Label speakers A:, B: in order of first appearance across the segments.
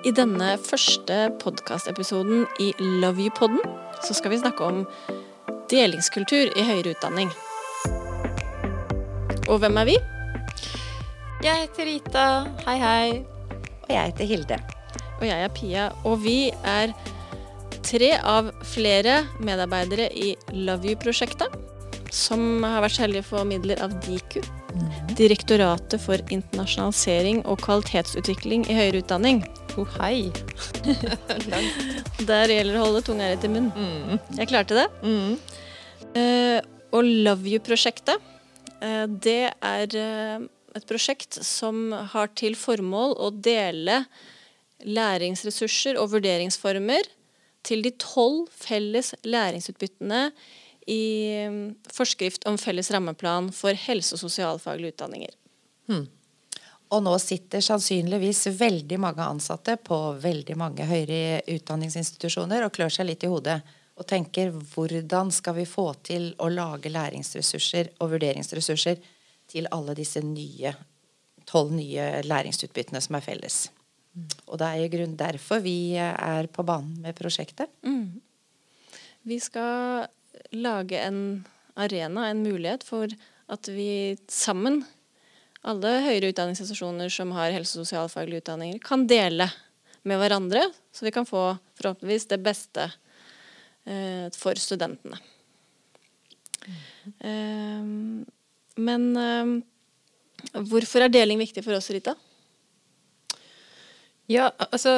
A: I denne første podkastepisoden i Love you-podden så skal vi snakke om delingskultur i høyere utdanning. Og hvem er vi?
B: Jeg heter Rita. Hei, hei.
C: Og jeg heter Hilde.
A: Og jeg er Pia. Og vi er tre av flere medarbeidere i Love you-prosjektet. Som har vært så heldige å få midler av Diku. Direktoratet for internasjonalisering og kvalitetsutvikling i høyere utdanning.
B: Oh, hei.
A: Der gjelder det å holde tunga rett i munnen.
B: Mm.
A: Jeg klarte det.
B: Mm.
A: Uh, og Love You-prosjektet, uh, det er uh, et prosjekt som har til formål å dele læringsressurser og vurderingsformer til de tolv felles læringsutbyttene i eh, forskrift om felles rammeplan for helse- og sosialfaglige utdanninger.
C: Og nå sitter sannsynligvis veldig mange ansatte på veldig mange høyere utdanningsinstitusjoner og klør seg litt i hodet og tenker hvordan skal vi få til å lage læringsressurser og vurderingsressurser til alle disse nye tolv nye læringsutbyttene som er felles. Og det er i grunn derfor vi er på banen med prosjektet.
A: Vi skal lage en arena, en mulighet for at vi sammen, alle høyere utdanningsinstitusjoner som har helse- og sosialfaglige utdanninger, kan dele med hverandre, så vi kan få forhåpentligvis det beste eh, for studentene. Eh, men eh, hvorfor er deling viktig for oss, Rita?
B: Ja, altså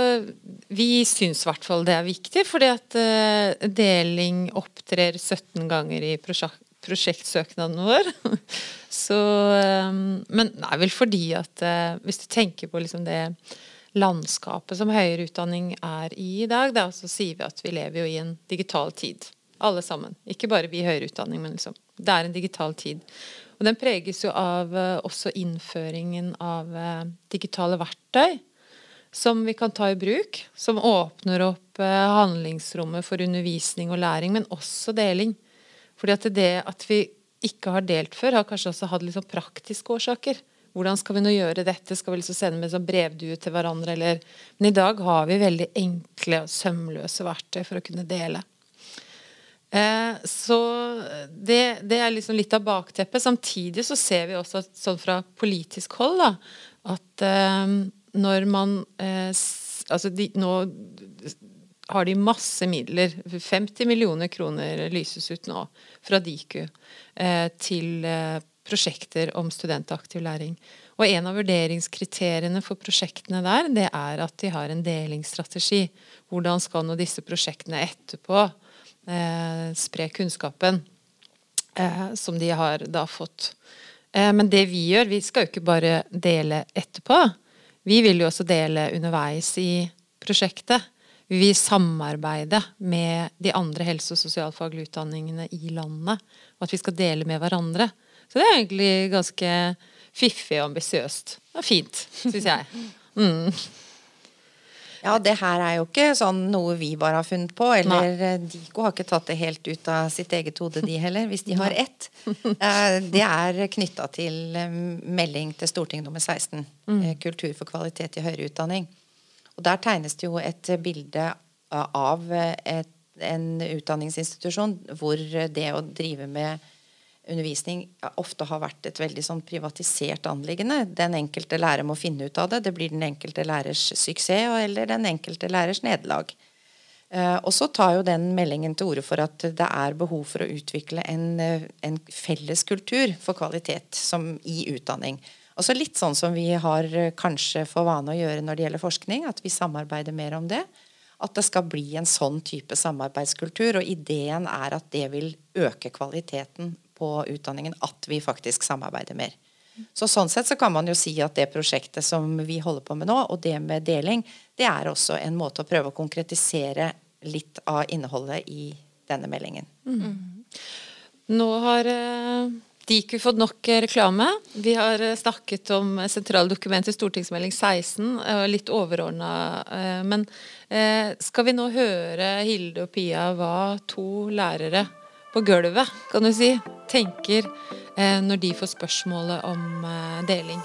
B: Vi syns i hvert fall det er viktig, fordi at uh, deling opptrer 17 ganger i prosjek prosjektsøknaden vår. Så eh, Men det er vel fordi at eh, hvis du tenker på liksom det landskapet som høyere utdanning er i i dag, da, så sier vi at vi lever jo i en digital tid. Alle sammen. Ikke bare vi i høyere utdanning, men liksom, det er en digital tid. Og den preges jo av eh, også innføringen av digitale verktøy som vi kan ta i bruk, som åpner opp eh, handlingsrommet for undervisning og læring, men også deling. Fordi at det at vi ikke har delt før, har kanskje også hatt litt sånn praktiske årsaker. Hvordan skal vi nå gjøre dette? Skal vi liksom sende med sånn brevdue til hverandre? Eller? Men i dag har vi veldig enkle og sømløse verktøy for å kunne dele. Eh, så det, det er liksom litt av bakteppet. Samtidig så ser vi også at, sånn fra politisk hold da, at eh, når man eh, Altså de, nå har de masse midler. 50 millioner kroner lyses ut nå fra Diku eh, til eh, prosjekter om studentaktiv læring. Og en av vurderingskriteriene for prosjektene der, det er at de har en delingsstrategi. Hvordan skal nå disse prosjektene etterpå eh, spre kunnskapen eh, som de har da fått. Eh, men det vi gjør, vi skal jo ikke bare dele etterpå. Vi vil jo også dele underveis i prosjektet. Vi vil samarbeide med de andre helse- og sosialfaglige utdanningene i landet. Og at vi skal dele med hverandre. Så det er egentlig ganske fiffig og ambisiøst. Det er fint, syns jeg. Mm.
C: Ja, det her er jo ikke sånn noe vi bare har funnet på. Eller Nei. Dico har ikke tatt det helt ut av sitt eget hode, de heller, hvis de har ett. Eh, Det er knytta til eh, melding til Stortinget nummer 16, eh, Kultur for kvalitet i høyere utdanning. Og Der tegnes det jo et bilde av eh, et, en utdanningsinstitusjon hvor det å drive med undervisning ofte har vært et veldig sånn privatisert anliggende. Den enkelte lærer må finne ut av det. Det blir den enkelte lærers suksess eller den enkelte lærers nederlag. Eh, og så tar jo den meldingen til orde for at det er behov for å utvikle en, eh, en felles kultur for kvalitet i utdanning. Altså litt sånn som vi har eh, kanskje for vane å gjøre når det gjelder forskning, at vi samarbeider mer om det. At det skal bli en sånn type samarbeidskultur, og ideen er at det vil øke kvaliteten på utdanningen, at vi faktisk samarbeider mer. Så sånn sett så kan man jo si at det prosjektet som vi holder på med nå, og det med deling, det er også en måte å prøve å konkretisere litt av innholdet i denne meldingen.
B: Nå har eh, Diku fått nok eh, reklame. Vi har eh, snakket om sentrale dokumenter, stortingsmelding 16, og litt overordna. Men skal vi nå høre Hilde og Pia hva to lærere på gulvet, kan du si, tenker eh, når de får spørsmålet om eh, deling?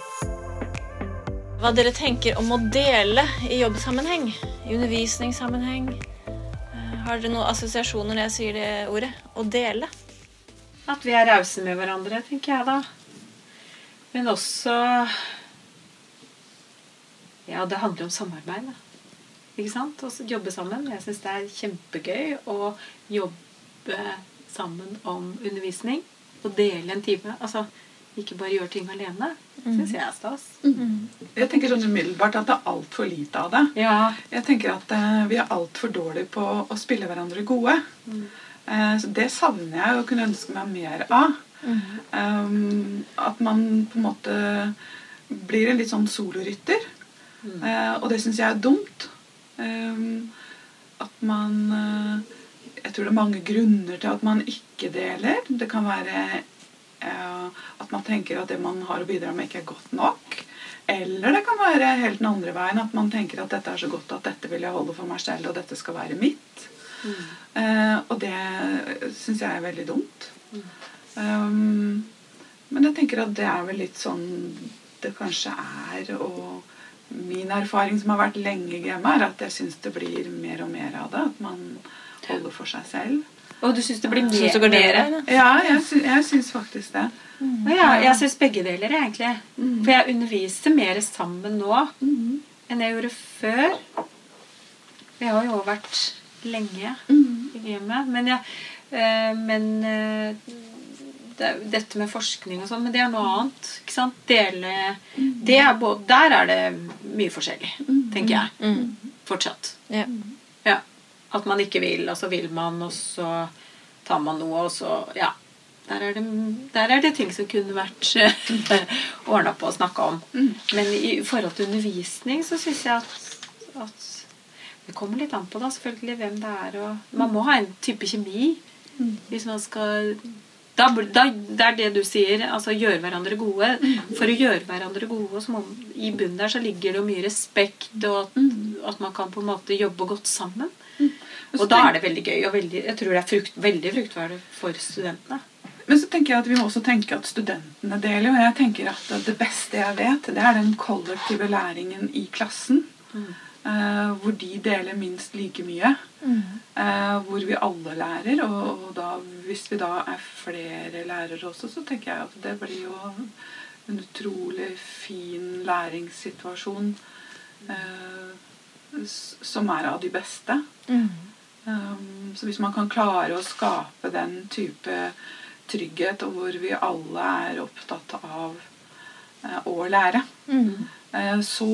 A: Hva dere tenker om å dele i jobbsammenheng, i undervisningssammenheng. Eh, Har dere noen assosiasjoner når jeg sier det ordet? Å dele?
D: At vi er rause med hverandre, tenker jeg da. Men også Ja, det handler om samarbeid, da. Ikke sant? Også jobbe sammen. Jeg syns det er kjempegøy å jobbe sammen om undervisning. Og dele en time. Altså ikke bare gjøre ting alene. Syns jeg er stas.
E: Jeg tenker sånn umiddelbart at det er altfor lite av det.
D: Ja.
E: Jeg tenker at eh, vi er altfor dårlige på å spille hverandre gode. Eh, så det savner jeg og kunne ønske meg mer av. Um, at man på en måte blir en litt sånn solorytter. Eh, og det syns jeg er dumt. Um, at man eh, Jeg tror det er mange grunner til at man ikke deler. Det kan være eh, at man tenker at det man har å bidra med, ikke er godt nok. Eller det kan være helt den andre veien, at man tenker at dette er så godt at dette vil jeg holde for meg selv, og dette skal være mitt. Eh, og det syns jeg er veldig dumt. Um, men jeg tenker at det er vel litt sånn det kanskje er. Og min erfaring som har vært lenge i gamet, er at jeg syns det blir mer og mer av det. At man holder for seg selv.
D: Og du syns det blir mer?
A: det
D: mer?
E: Ja, jeg, sy jeg syns faktisk det.
D: Ja, jeg syns begge deler, egentlig. For jeg underviser mer sammen nå enn jeg gjorde før. Jeg har jo vært lenge i gamet. Men, jeg, øh, men øh, det, dette med forskning og sånn, men det er noe annet. ikke sant? Dele det er både, Der er det mye forskjellig, tenker jeg. Fortsatt.
A: Ja.
D: At man ikke vil, og så vil man, og så tar man noe, og så Ja. Der er det, der er det ting som kunne vært ordna på og snakka om. Men i forhold til undervisning så syns jeg at, at Det kommer litt an på da, selvfølgelig hvem det er. Og man må ha en type kjemi hvis man skal da, da, Det er det du sier. altså Gjøre hverandre gode. For å gjøre hverandre gode så må, I bunnen der så ligger det jo mye respekt, og at, at man kan på en måte jobbe godt sammen. Og da er det veldig gøy, og veldig, jeg tror det er frukt, veldig fruktbart for studentene.
E: Men så tenker jeg at vi må også tenke at studentene deler. Og jeg tenker at det beste jeg vet, det er den kollektive læringen i klassen. eh, hvor de deler minst like mye. Eh, hvor vi alle lærer. Og, og da, hvis vi da er flere lærere også, så tenker jeg at det blir jo en utrolig fin læringssituasjon. Uh, som er av de beste. Um, så hvis man kan klare å skape den type trygghet, og hvor vi alle er opptatt av eh, å lære, eh, så,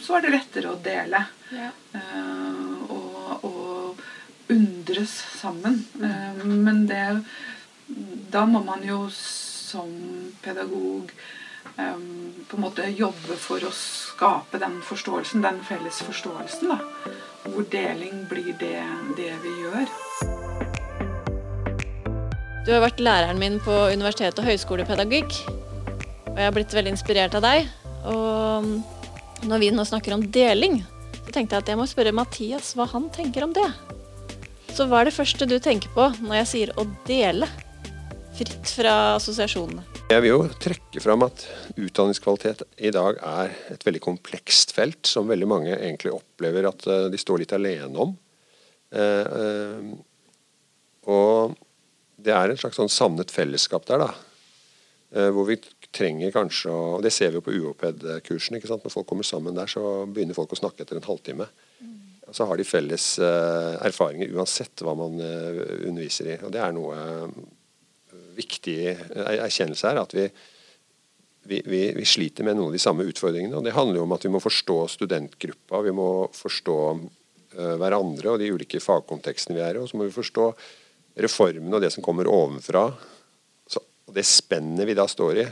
E: så er det lettere å dele. Eh, og, og undres sammen. Eh, men det Da må man jo som pedagog på en måte jobbe for å skape den forståelsen, den felles forståelsen. da. Hvor deling blir det, det vi gjør.
A: Du har vært læreren min på universitet og høyskolepedagogikk. Og jeg har blitt veldig inspirert av deg. Og når vi nå snakker om deling, så tenkte jeg at jeg må spørre Mathias hva han tenker om det. Så hva er det første du tenker på når jeg sier å dele? Fritt fra assosiasjonene.
F: Jeg vil jo trekke fram at utdanningskvalitet i dag er et veldig komplekst felt, som veldig mange egentlig opplever at eh, de står litt alene om. Eh, eh, og det er en slags sånn savnet fellesskap der, da. Hvor vi trenger kanskje å Og det ser vi jo på UOPED-kursen. ikke sant? Når folk kommer sammen der, så begynner folk å snakke etter en halvtime. Og så har de felles erfaringer uansett hva man underviser i. Og det er noe viktig er- erkjennelse her. At vi, vi, vi, vi sliter med noen av de samme utfordringene. Og det handler jo om at vi må forstå studentgruppa. Vi må forstå eh, hverandre og de ulike fagkontekstene vi er i. Og så må vi forstå reformene og det som kommer ovenfra. Så, og det spennet vi da står i.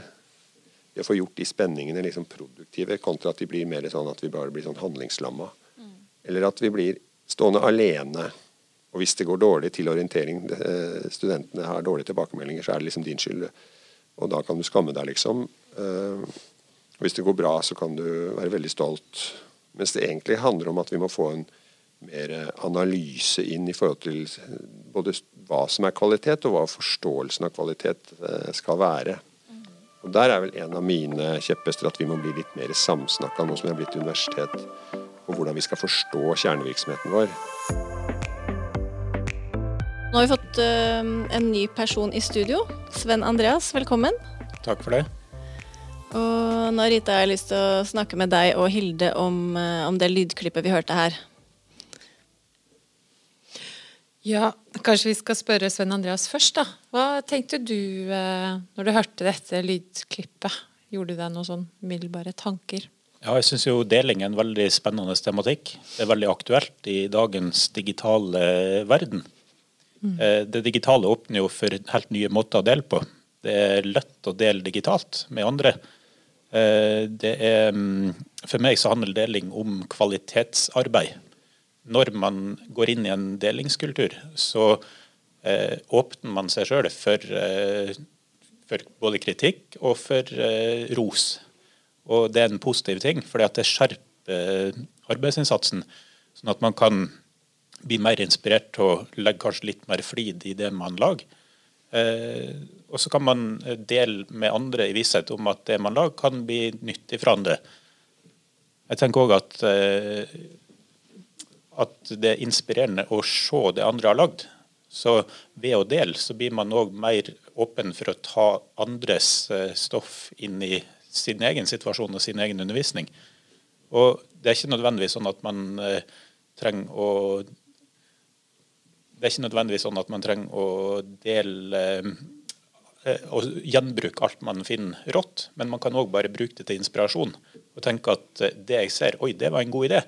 F: Det å få gjort de spenningene liksom produktive, kontra at de blir mer sånn at vi bare blir sånn handlingslamma. Eller at vi blir stående alene. Og hvis det går dårlig til orientering, eh, studentene har dårlige tilbakemeldinger, så er det liksom din skyld. Og da kan du skamme deg, liksom. Eh, og hvis det går bra, så kan du være veldig stolt. Mens det egentlig handler om at vi må få en mer eh, analyse inn i forhold til både hva som er kvalitet, og hva forståelsen av kvalitet skal være. Og Der er vel en av mine kjepphester at vi må bli litt mer samsnakka nå som vi har blitt universitet, på hvordan vi skal forstå kjernevirksomheten vår.
A: Nå har vi fått uh, en ny person i studio. Sven Andreas, velkommen.
G: Takk for det.
A: Og nå Rita, har jeg lyst til å snakke med deg og Hilde om, uh, om det lydklippet vi hørte her.
B: Ja, kanskje vi skal spørre Sven Andreas først, da. Hva tenkte du uh, når du hørte dette lydklippet? Gjorde du deg noen sånn umiddelbare tanker?
G: Ja, jeg syns jo deling er en veldig spennende tematikk. Det er veldig aktuelt i dagens digitale verden. Mm. Det digitale åpner jo for helt nye måter å dele på. Det er lett å dele digitalt med andre. Eh, er, mm, for meg så handler deling om kvalitetsarbeid. Når man går inn i en delingskultur, så eh, åpner man seg sjøl for, eh, for, både kritikk og for eh, ros. Og det er en positiv ting, for det skjerper arbeidsinnsatsen. Sånn at man kan bli mer inspirert til å legge kanskje litt mer flid i det man lager. Eh, og så kan man dele med andre i visshet om at det man lager, kan bli nyttig for andre. Jeg tenker òg at, eh, at det er inspirerende å se det andre har lagd. Så ved å dele, så blir man òg mer åpen for å ta andres eh, stoff inn i sin egen situasjon og sin egen undervisning. Og det er ikke nødvendigvis sånn at man eh, trenger å det er ikke nødvendigvis sånn at man trenger å dele eh, og gjenbruke alt man finner rått, men man kan òg bare bruke det til inspirasjon. Og tenke at eh, det jeg ser, oi, det var en god idé.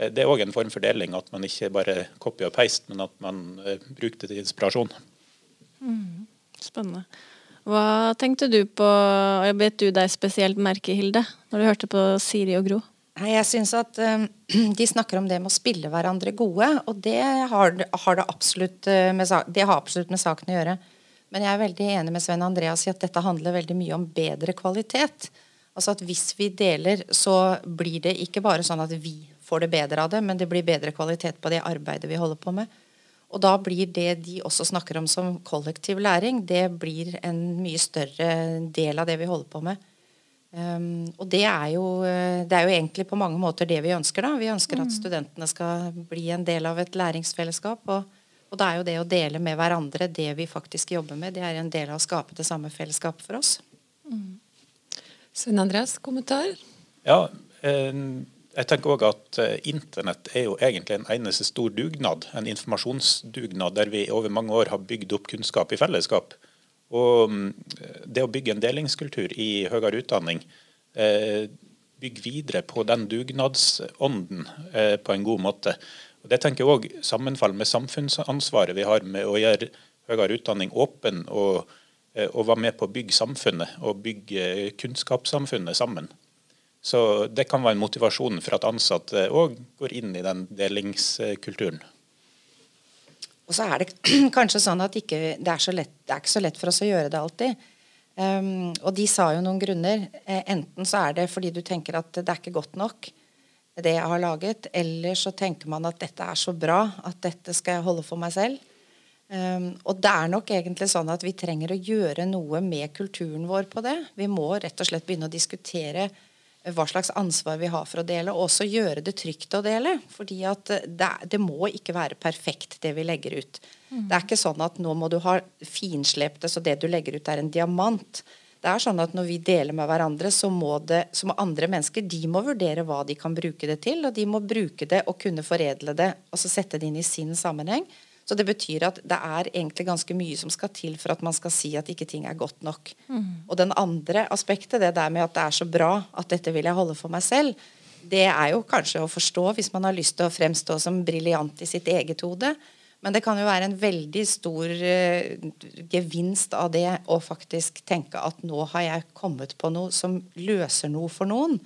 G: Eh, det er òg en form for deling, at man ikke bare copy og paste, men at man bruker det til inspirasjon.
A: Mm, spennende. Hva tenkte du på, og jeg bet du deg spesielt merke, Hilde, når du hørte på Siri og Gro?
C: Jeg syns at um, de snakker om det med å spille hverandre gode, og det har, har det, absolutt med, det har absolutt med saken å gjøre. Men jeg er veldig enig med Sven Andreas i at dette handler veldig mye om bedre kvalitet. Altså at Hvis vi deler, så blir det ikke bare sånn at vi får det bedre av det, men det blir bedre kvalitet på det arbeidet vi holder på med. Og da blir det de også snakker om som kollektiv læring, det blir en mye større del av det vi holder på med. Um, og det er, jo, det er jo egentlig på mange måter det vi ønsker. da. Vi ønsker at mm. studentene skal bli en del av et læringsfellesskap. Og, og det er jo det å dele med hverandre det vi faktisk jobber med. Det er en del av å skape det samme fellesskapet for oss.
B: Mm. Svein Andreas, kommentar?
G: Ja, eh, jeg tenker også at eh, Internett er jo egentlig en eneste stor dugnad. En informasjonsdugnad der vi over mange år har bygd opp kunnskap i fellesskap. Og mm, det å bygge en delingskultur i høyere utdanning, bygger bygge videre på den dugnadsånden eh, på en god måte. Og Det tenker jeg òg sammenfaller med samfunnsansvaret vi har med å gjøre høyere utdanning åpen og, og være med på å bygge samfunnet og bygge kunnskapssamfunnet sammen. Så det kan være en motivasjon for at ansatte òg går inn i den delingskulturen.
C: Og så er det kanskje sånn at ikke, det, er lett, det, er ikke så lett for oss å gjøre det alltid. Um, og de sa jo noen grunner. Eh, enten så er det fordi du tenker at det er ikke godt nok, det jeg har laget. Eller så tenker man at dette er så bra at dette skal jeg holde for meg selv. Um, og det er nok egentlig sånn at vi trenger å gjøre noe med kulturen vår på det. Vi må rett og slett begynne å diskutere hva slags ansvar vi har for å dele, og også gjøre det trygt å dele. fordi at det, det må ikke være perfekt, det vi legger ut. Mm. Det er ikke sånn at nå må du ha finslept det, så det du legger ut, er en diamant. Det er sånn at Når vi deler med hverandre, så må, det, så må andre mennesker de må vurdere hva de kan bruke det til. Og de må bruke det og kunne foredle det, altså sette det inn i sin sammenheng. Så det betyr at det er egentlig ganske mye som skal til for at man skal si at ikke ting er godt nok. Mm. Og den andre aspektet, det der med at det er så bra at dette vil jeg holde for meg selv, det er jo kanskje å forstå hvis man har lyst til å fremstå som briljant i sitt eget hode. Men det kan jo være en veldig stor uh, gevinst av det å faktisk tenke at nå har jeg kommet på noe som løser noe for noen.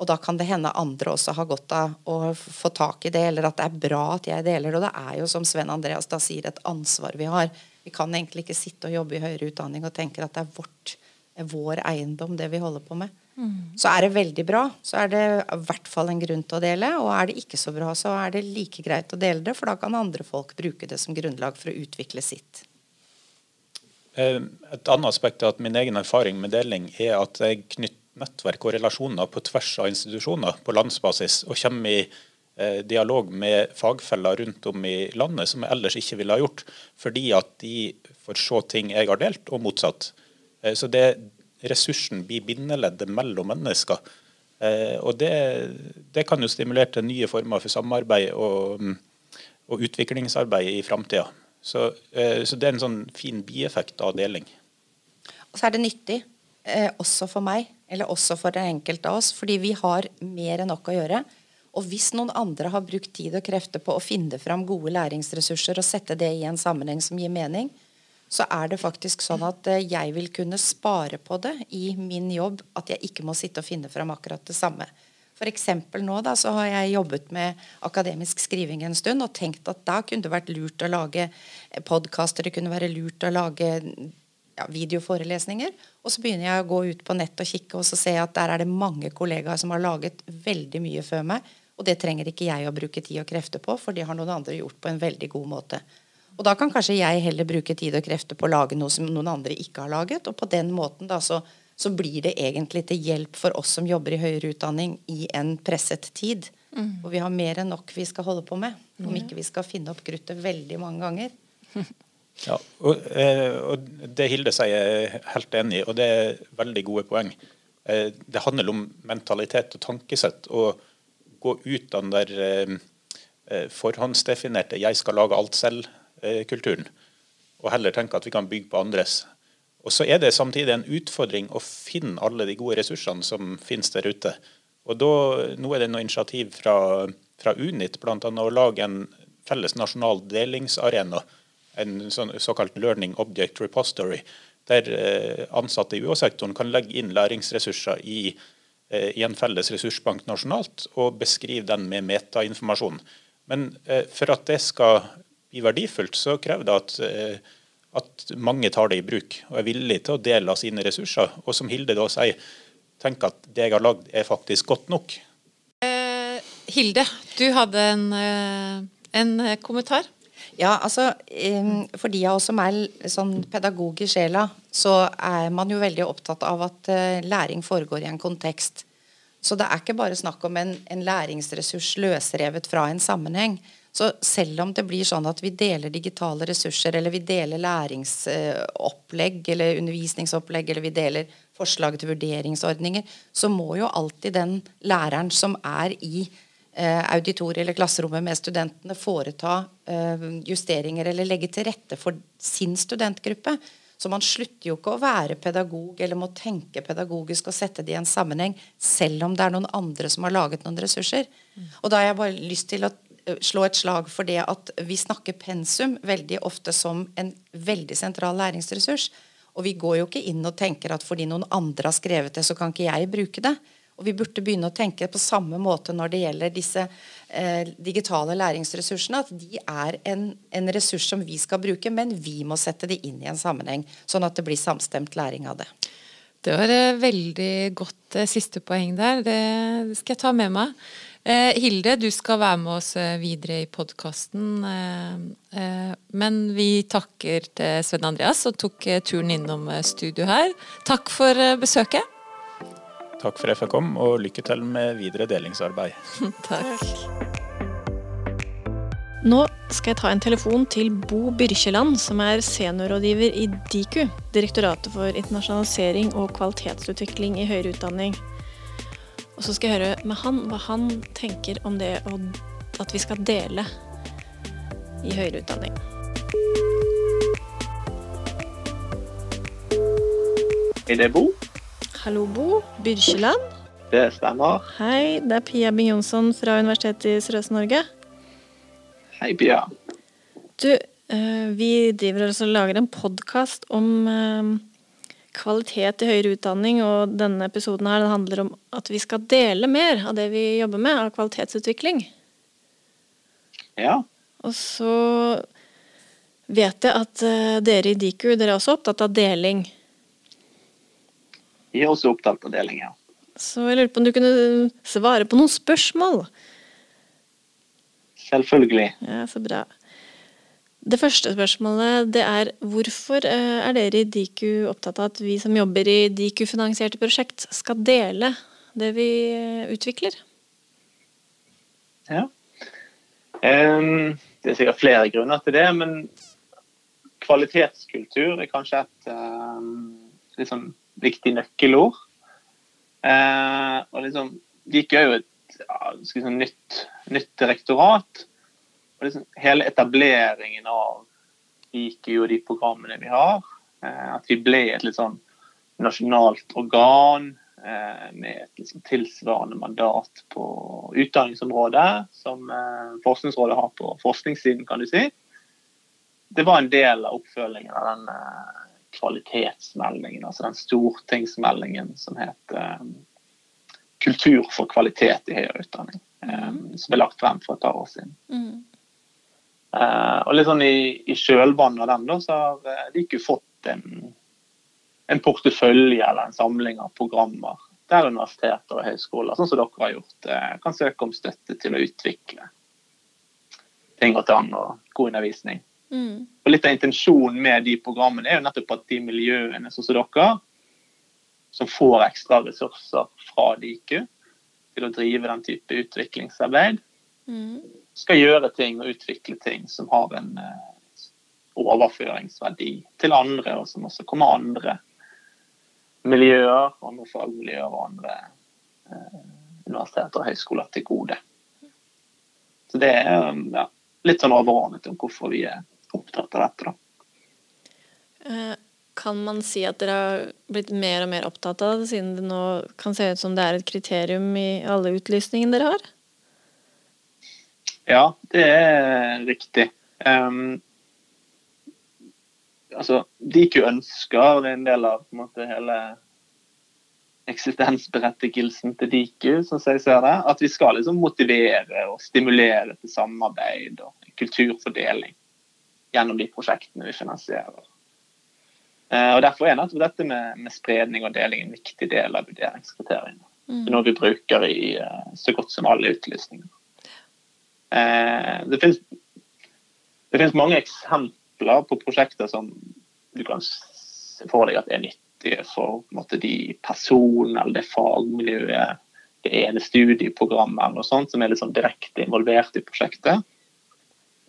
C: Og da kan det hende andre også har godt av å få tak i det, eller at det er bra at jeg deler det. Og det er jo, som Sven Andreas da sier, et ansvar vi har. Vi kan egentlig ikke sitte og jobbe i høyere utdanning og tenke at det er vårt, vår eiendom, det vi holder på med. Mm. Så er det veldig bra, så er det i hvert fall en grunn til å dele. Og er det ikke så bra, så er det like greit å dele det, for da kan andre folk bruke det som grunnlag for å utvikle sitt.
G: Eh, et annet aspekt er at min egen erfaring med deling er at jeg knytter nettverk og relasjoner på tvers av institusjoner på landsbasis, og kommer i eh, dialog med fagfeller rundt om i landet som jeg ellers ikke ville ha gjort, fordi at de får se ting jeg har delt, og motsatt. Eh, så det, ressursen blir bindeleddet mellom mennesker. Og det, det, kan jo stimulere til nye former for samarbeid og, og utviklingsarbeid i framtida. Så, eh, så, det er en sånn fin bieffekt av deling.
C: Og så er det nyttig, eh, også for meg, eller også for den enkelte av oss, fordi vi har mer enn nok å gjøre. Og hvis noen andre har brukt tid og krefter på å finne fram gode læringsressurser og sette det i en sammenheng som gir mening, så er det faktisk sånn at eh, jeg vil kunne spare på det i min jobb, at jeg ikke må sitte og finne fram akkurat det samme. F.eks. nå da, så har jeg jobbet med akademisk skriving en stund og tenkt at da kunne det vært lurt å lage podkaster, det kunne være lurt å lage ja, videoforelesninger. Og så begynner jeg å gå ut på nett og kikke, og så ser jeg at der er det mange kollegaer som har laget veldig mye før meg. Og det trenger ikke jeg å bruke tid og krefter på, for det har noen andre gjort på en veldig god måte. Og da kan kanskje jeg heller bruke tid og krefter på å lage noe som noen andre ikke har laget, og på den måten da så så blir det egentlig til hjelp for oss som jobber i høyere utdanning i en presset tid. Mm. Og vi har mer enn nok vi skal holde på med. Om ikke vi skal finne opp kruttet veldig mange ganger.
G: Ja, og, eh, og, Det Hilde sier, jeg er helt enig i, og det er veldig gode poeng. Eh, det handler om mentalitet og tankesett. Å gå ut av den der eh, forhåndsdefinerte 'jeg skal lage alt selv'-kulturen. Og heller tenke at vi kan bygge på andres. Og så er det samtidig en utfordring å finne alle de gode ressursene som finnes der ute. Og da, Nå er det noe initiativ fra, fra Unit bl.a. å lage en felles nasjonal delingsarena. En sånn, såkalt learning object repository. Der eh, ansatte i UH-sektoren kan legge inn læringsressurser i, eh, i, en felles ressursbank nasjonalt, og beskrive den med metainformasjon. Men eh, for at det skal bli verdifullt, så krever det at at mange tar det i bruk og er villige til å dele av sine ressurser. Og som Hilde da sier, tenk at det jeg har lagd er faktisk godt nok.
B: Hilde, du hadde en, en, kommentar?
C: Ja, altså For de av oss som er sånn pedagog i sjela, så er man jo veldig opptatt av at eh, læring foregår i en kontekst. Så det er ikke bare snakk om en, en læringsressurs løsrevet fra en sammenheng. Så selv om det blir sånn at vi deler digitale ressurser, eller vi deler læringsopplegg eller undervisningsopplegg, eller vi deler forslag til vurderingsordninger, så må jo alltid den læreren som er i eh, auditoriet eller klasserommet med studentene, foreta eh, justeringer eller legge til rette for sin studentgruppe. Så man slutter jo ikke å være pedagog eller må tenke pedagogisk og sette det i en sammenheng, selv om det er noen andre som har laget noen ressurser. Og da har jeg bare lyst til å slå et slag for det at vi snakker pensum veldig ofte som en veldig sentral læringsressurs. Og vi går jo ikke inn og tenker at fordi noen andre har skrevet det, så kan ikke jeg bruke det. Og vi burde begynne å tenke på samme måte når det gjelder disse eh, digitale læringsressursene. At de er en, en, ressurs som vi skal bruke, men vi må sette det inn i en sammenheng. Sånn at det blir samstemt læring av det.
B: Det var et eh, veldig godt eh, siste poeng der. Det skal jeg ta med meg. Eh, Hilde, du skal være med oss videre i podkasten. Men vi takker til Sven Andreas som tok turen innom studio her. Takk for besøket.
G: Takk for at jeg kom, og lykke til med videre delingsarbeid.
B: Takk.
A: Nå skal jeg ta en telefon til Bo Byrkjeland, som er seniorrådgiver i Diku, Direktoratet for internasjonalisering og kvalitetsutvikling i høyere utdanning. Og så skal jeg høre med han hva han tenker om det at vi skal dele i høyere utdanning.
H: Er det Bo?
A: Hallo, Bo. Byrkjeland.
H: Det stemmer.
A: Hei, det er Pia Bing Jonsson fra Universitetet i Sørøst-Norge.
H: Hei, Pia.
A: Du, eh, vi driver og lager en podkast om eh, kvalitet i høyere utdanning, og denne episoden her handler om at vi skal dele mer av det vi jobber med, av kvalitetsutvikling.
H: Ja.
A: Og så vet jeg at uh, dere i Diku dere er også opptatt av deling.
H: Er også opptatt av deling, ja.
A: Så jeg lurer på om du kunne svare på noen spørsmål?
H: Selvfølgelig.
A: Ja, så bra. Det første spørsmålet det er hvorfor eh, er dere i Diku opptatt av at vi som jobber i Diku-finansierte prosjekt, skal dele det vi eh, utvikler?
H: Ja. Det er sikkert flere grunner til det, men kvalitetskultur er kanskje et liksom, viktig nøkkelord. Eh, og liksom, de gikk jo et ja, si, nytt, nytt direktorat. Og liksom, hele etableringen av IQ og de programmene vi har, eh, at vi ble et litt sånn nasjonalt organ eh, med et liksom tilsvarende mandat på utdanningsområdet som eh, Forskningsrådet har på forskningssiden, kan du si. Det var en del av oppfølgingen av den eh, kvalitetsmeldingen, altså den stortingsmeldingen som het eh, 'Kultur for kvalitet i høyere utdanning', mm. som ble lagt frem for et par år siden.
A: Mm.
H: Uh, og litt sånn i, i kjølvannet av den da, så har eh, de ikke fått en, en portefølje eller en samling av programmer der universiteter og høyskoler, sånn som dere har gjort, eh, kan søke om støtte til å utvikle ting og tang og god undervisning.
A: Mm.
H: Og Litt av intensjonen med de programmene er jo nettopp at de miljøene som dere, som får ekstra ressurser fra DIKU til å drive den type utviklingsarbeid,
A: Mm.
H: skal gjøre ting og utvikle ting som har en eh, overføringsverdi til andre, og som også kommer andre miljøer, andre fagmiljøer og andre eh, universiteter og høyskoler til gode. Så det er ja, litt sånn overordnet om hvorfor vi er opptatt av dette. da.
A: Eh, Kan man si at dere har blitt mer og mer opptatt av det, siden det nå kan se ut som det er et kriterium i alle utlysningene dere har?
H: Ja, det er riktig. Um, altså, DIKU ønsker, det er en del av på en måte, hele eksistensberettigelsen til DIKU, som jeg ser det, at vi skal liksom motivere og stimulere til samarbeid og kulturfordeling gjennom de prosjektene vi finansierer. Eh, og Derfor er nettopp dette med, med spredning og deling en viktig del av vurderingskriteriene. Det er noe vi bruker i eh, så godt som alle utlysninger. Eh, det finnes, det finnes mange eksempler på prosjekter som du kan se for deg at er nyttige for måte, de personene eller det fagmiljøet, det ene studieprogrammet eller noe sånt, som er sånn direkte involvert i prosjektet.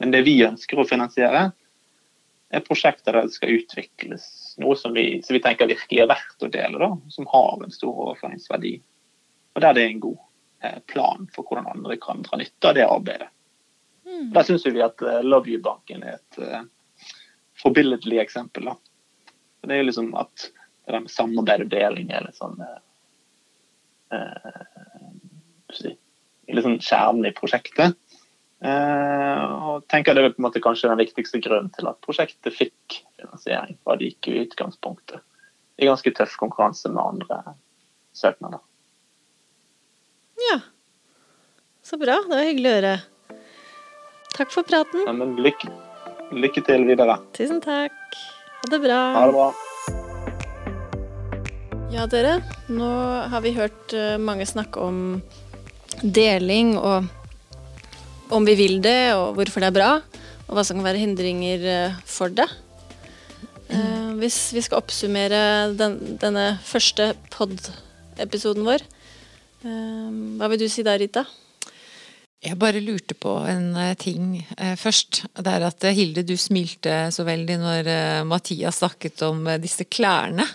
H: Men det vi ønsker å finansiere, er prosjekter der det skal utvikles noe som vi, som vi tenker virkelig er verdt å dele, da, som har en stor overføringsverdi. Og der det er en god eh, plan for hvordan andre kan dra nytte av det arbeidet. Der syns vi at eh, Love You-banken er et uh, forbilledlig eksempel. da. Det er jo liksom at det der med samarbeid og deling er litt sånn uh, jeg si, litt sånn kjernen i prosjektet. Eh, og tenker det er på en måte kanskje den viktigste grunnen til at prosjektet fikk finansiering fra det gikk i utgangspunktet. I ganske tøff konkurranse med andre søknader.
A: Ja. Så bra. Det var hyggelig å høre. Takk for praten.
H: Ja, men lykke, lykke til videre.
A: Tusen takk. Ha det bra.
H: Ha det bra.
A: Ja, dere. Nå har vi hørt eh, mange snakke om deling og om vi vil det, og hvorfor det er bra, og hva som kan være hindringer eh, for det. Eh, hvis vi skal oppsummere den, denne første pod-episoden vår, eh, hva vil du si da, Rita?
B: Jeg bare lurte på en ting først. Det er at Hilde, du smilte så veldig når Mathias snakket om disse klærne.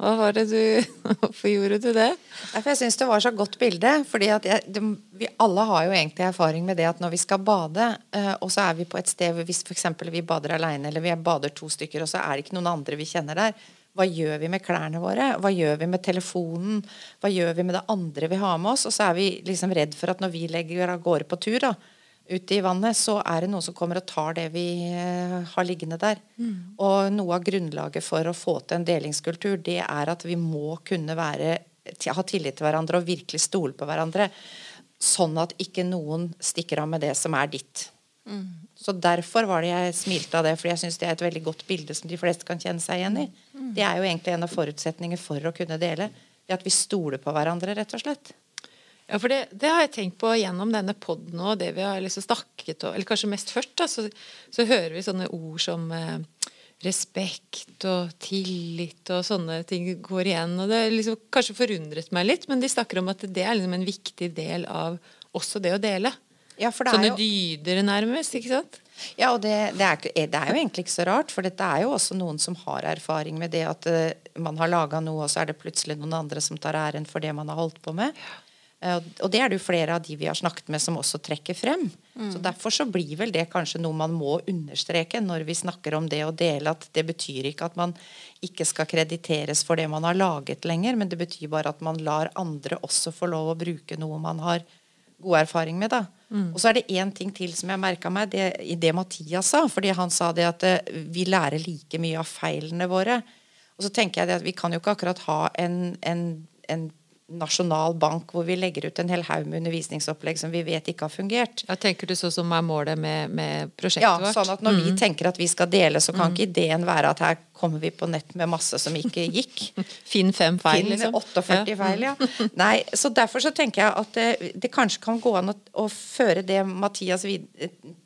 B: Hva var det du Hvorfor gjorde du det?
C: Jeg syns det var så godt bilde. fordi jeg, det, Vi alle har jo egentlig erfaring med det at når vi skal bade, eh, og så er vi på et sted hvor hvis f.eks. vi bader alene, eller vi bader to stykker, og så er det ikke noen andre vi kjenner der. Hva gjør vi med klærne våre? Hva gjør vi med telefonen? Hva gjør vi med det andre vi har med oss? Og så er vi liksom redd for at når vi legger av gårde på tur, da, ute i vannet, så er det noen som kommer og tar det vi eh, har liggende der. Og noe av grunnlaget for å få til en delingskultur, det er at vi må kunne være, ha tillit til hverandre og virkelig stole på hverandre. Sånn at ikke noen stikker av med det som er ditt. Så derfor var det jeg smilte av det, for jeg syns det er et veldig godt bilde som de fleste kan kjenne seg igjen i. Det er jo egentlig en av forutsetningene for å kunne dele. Det at vi stoler på hverandre, rett og slett.
B: Ja, for det, det, har jeg tenkt på gjennom denne poden og det vi har liksom snakket om, eller kanskje mest først, da, så, så, hører vi sånne ord som eh, respekt og tillit og sånne ting går igjen. Og det liksom kanskje forundret meg litt, men de snakker om at det er liksom en viktig del av også det å dele.
C: Ja,
B: sånne jo... dyder nærmest, ikke sant?
C: Ja, og det, det, er, det, er, jo egentlig ikke så rart, for dette er jo også noen som har erfaring med det at uh, man har laga noe, og så er det plutselig noen andre som tar æren for det man har holdt på med. Uh, og det er det jo flere av de vi har snakket med, som også trekker frem. Mm. Så Derfor så blir vel det kanskje noe man må understreke når vi snakker om det å dele, at det betyr ikke at man ikke skal krediteres for det man har laget lenger, men det betyr bare at man lar andre også få lov å bruke noe man har god erfaring med. da. Mm. Og så er det én ting til som jeg merka meg det, i det Mathias sa. fordi han sa det at uh, vi lærer like mye av feilene våre. Og så tenker jeg det at vi kan jo ikke akkurat ha en, en, en nasjonal bank hvor vi legger ut en hel haug med undervisningsopplegg som vi vet ikke har fungert.
B: Ja, tenker du sånn som er målet med, med prosjektet
C: ja, vårt? Ja, sånn at når mm. vi tenker at vi skal dele, så kan mm. ikke ideen være at her kommer vi på nett med masse som ikke gikk.
B: Finn fem feil,
C: Finn liksom. 48 ja. feil, ja. Nei, så derfor så tenker jeg at det, det kanskje kan gå an å, å føre det Mathias vid,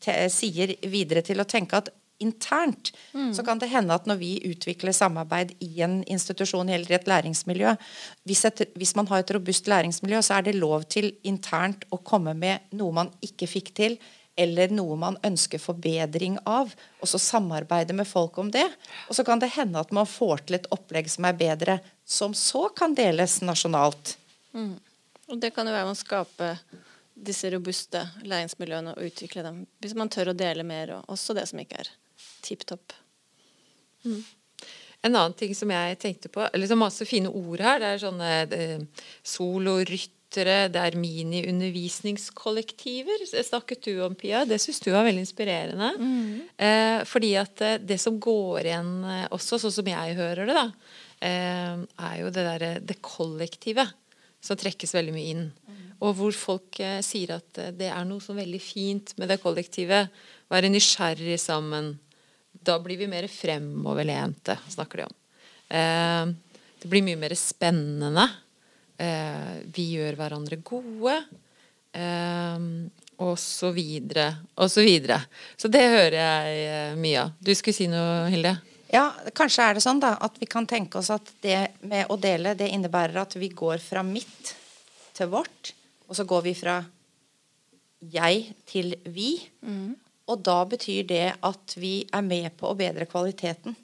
C: te, sier videre til å tenke at internt, mm. så kan det hende at når vi utvikler samarbeid i en institusjon eller i et læringsmiljø hvis, et, hvis, man har et robust læringsmiljø, så er det lov til internt å komme med noe man ikke fikk til, eller noe man ønsker forbedring av, og så samarbeide med folk om det. Og så kan det hende at man får til et opplegg som er bedre, som så kan deles nasjonalt.
A: Mm. Og det kan jo være å skape disse robuste læringsmiljøene og utvikle dem. Hvis man tør å dele mer, og også det som ikke er tipp topp.
B: Mm. En annen ting som jeg tenkte på liksom Masse fine ord her. Det er sånne eh, soloryttere, det er mini-undervisningskollektiver. Snakket du om, Pia. Det syns du var veldig inspirerende. Mm. Eh, fordi at eh, det som går igjen eh, også, sånn som jeg hører det, da, eh, er jo det derre det kollektive som trekkes veldig mye inn. Mm. Og hvor folk eh, sier at det er noe så veldig fint med det kollektivet. Være nysgjerrig sammen da blir vi mer fremoverlente, snakker de om. Eh, det blir mye mer spennende. Eh, vi gjør hverandre gode. Eh, og så videre, og så videre. Så det hører jeg eh, mye av. Du skulle si noe, Hilde?
C: Ja, kanskje er det sånn da, at vi kan tenke oss at det med å dele, det innebærer at vi går fra mitt til vårt, og så går vi fra jeg til vi. Mm. Og da betyr det at vi er med på å bedre kvaliteten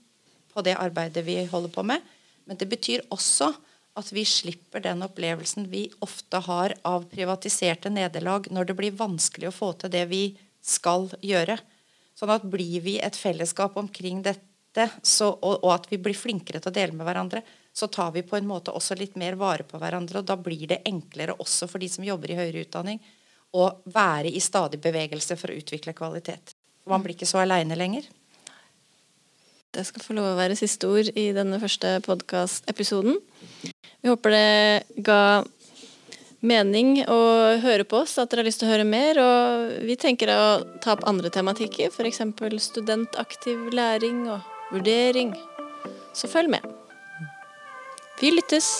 C: på det arbeidet vi holder på med. Men det betyr også at vi slipper den opplevelsen vi ofte har av privatiserte nederlag når det blir vanskelig å få til det vi skal gjøre. Sånn at blir vi et fellesskap omkring dette, så, og, og, at vi blir flinkere til å dele med hverandre, så tar vi på en måte også litt mer vare på hverandre. Og da blir det enklere også for de som jobber i høyere utdanning, å være i stadig bevegelse for å utvikle kvalitet. Man blir ikke så aleine lenger.
A: Det skal få lov å være siste ord i denne første podkastepisoden. Vi håper det ga mening å høre på oss, at dere har lyst til å høre mer. Og vi tenker å ta opp andre tematikker, f.eks. studentaktiv læring og vurdering. Så følg med. Vi lyttes.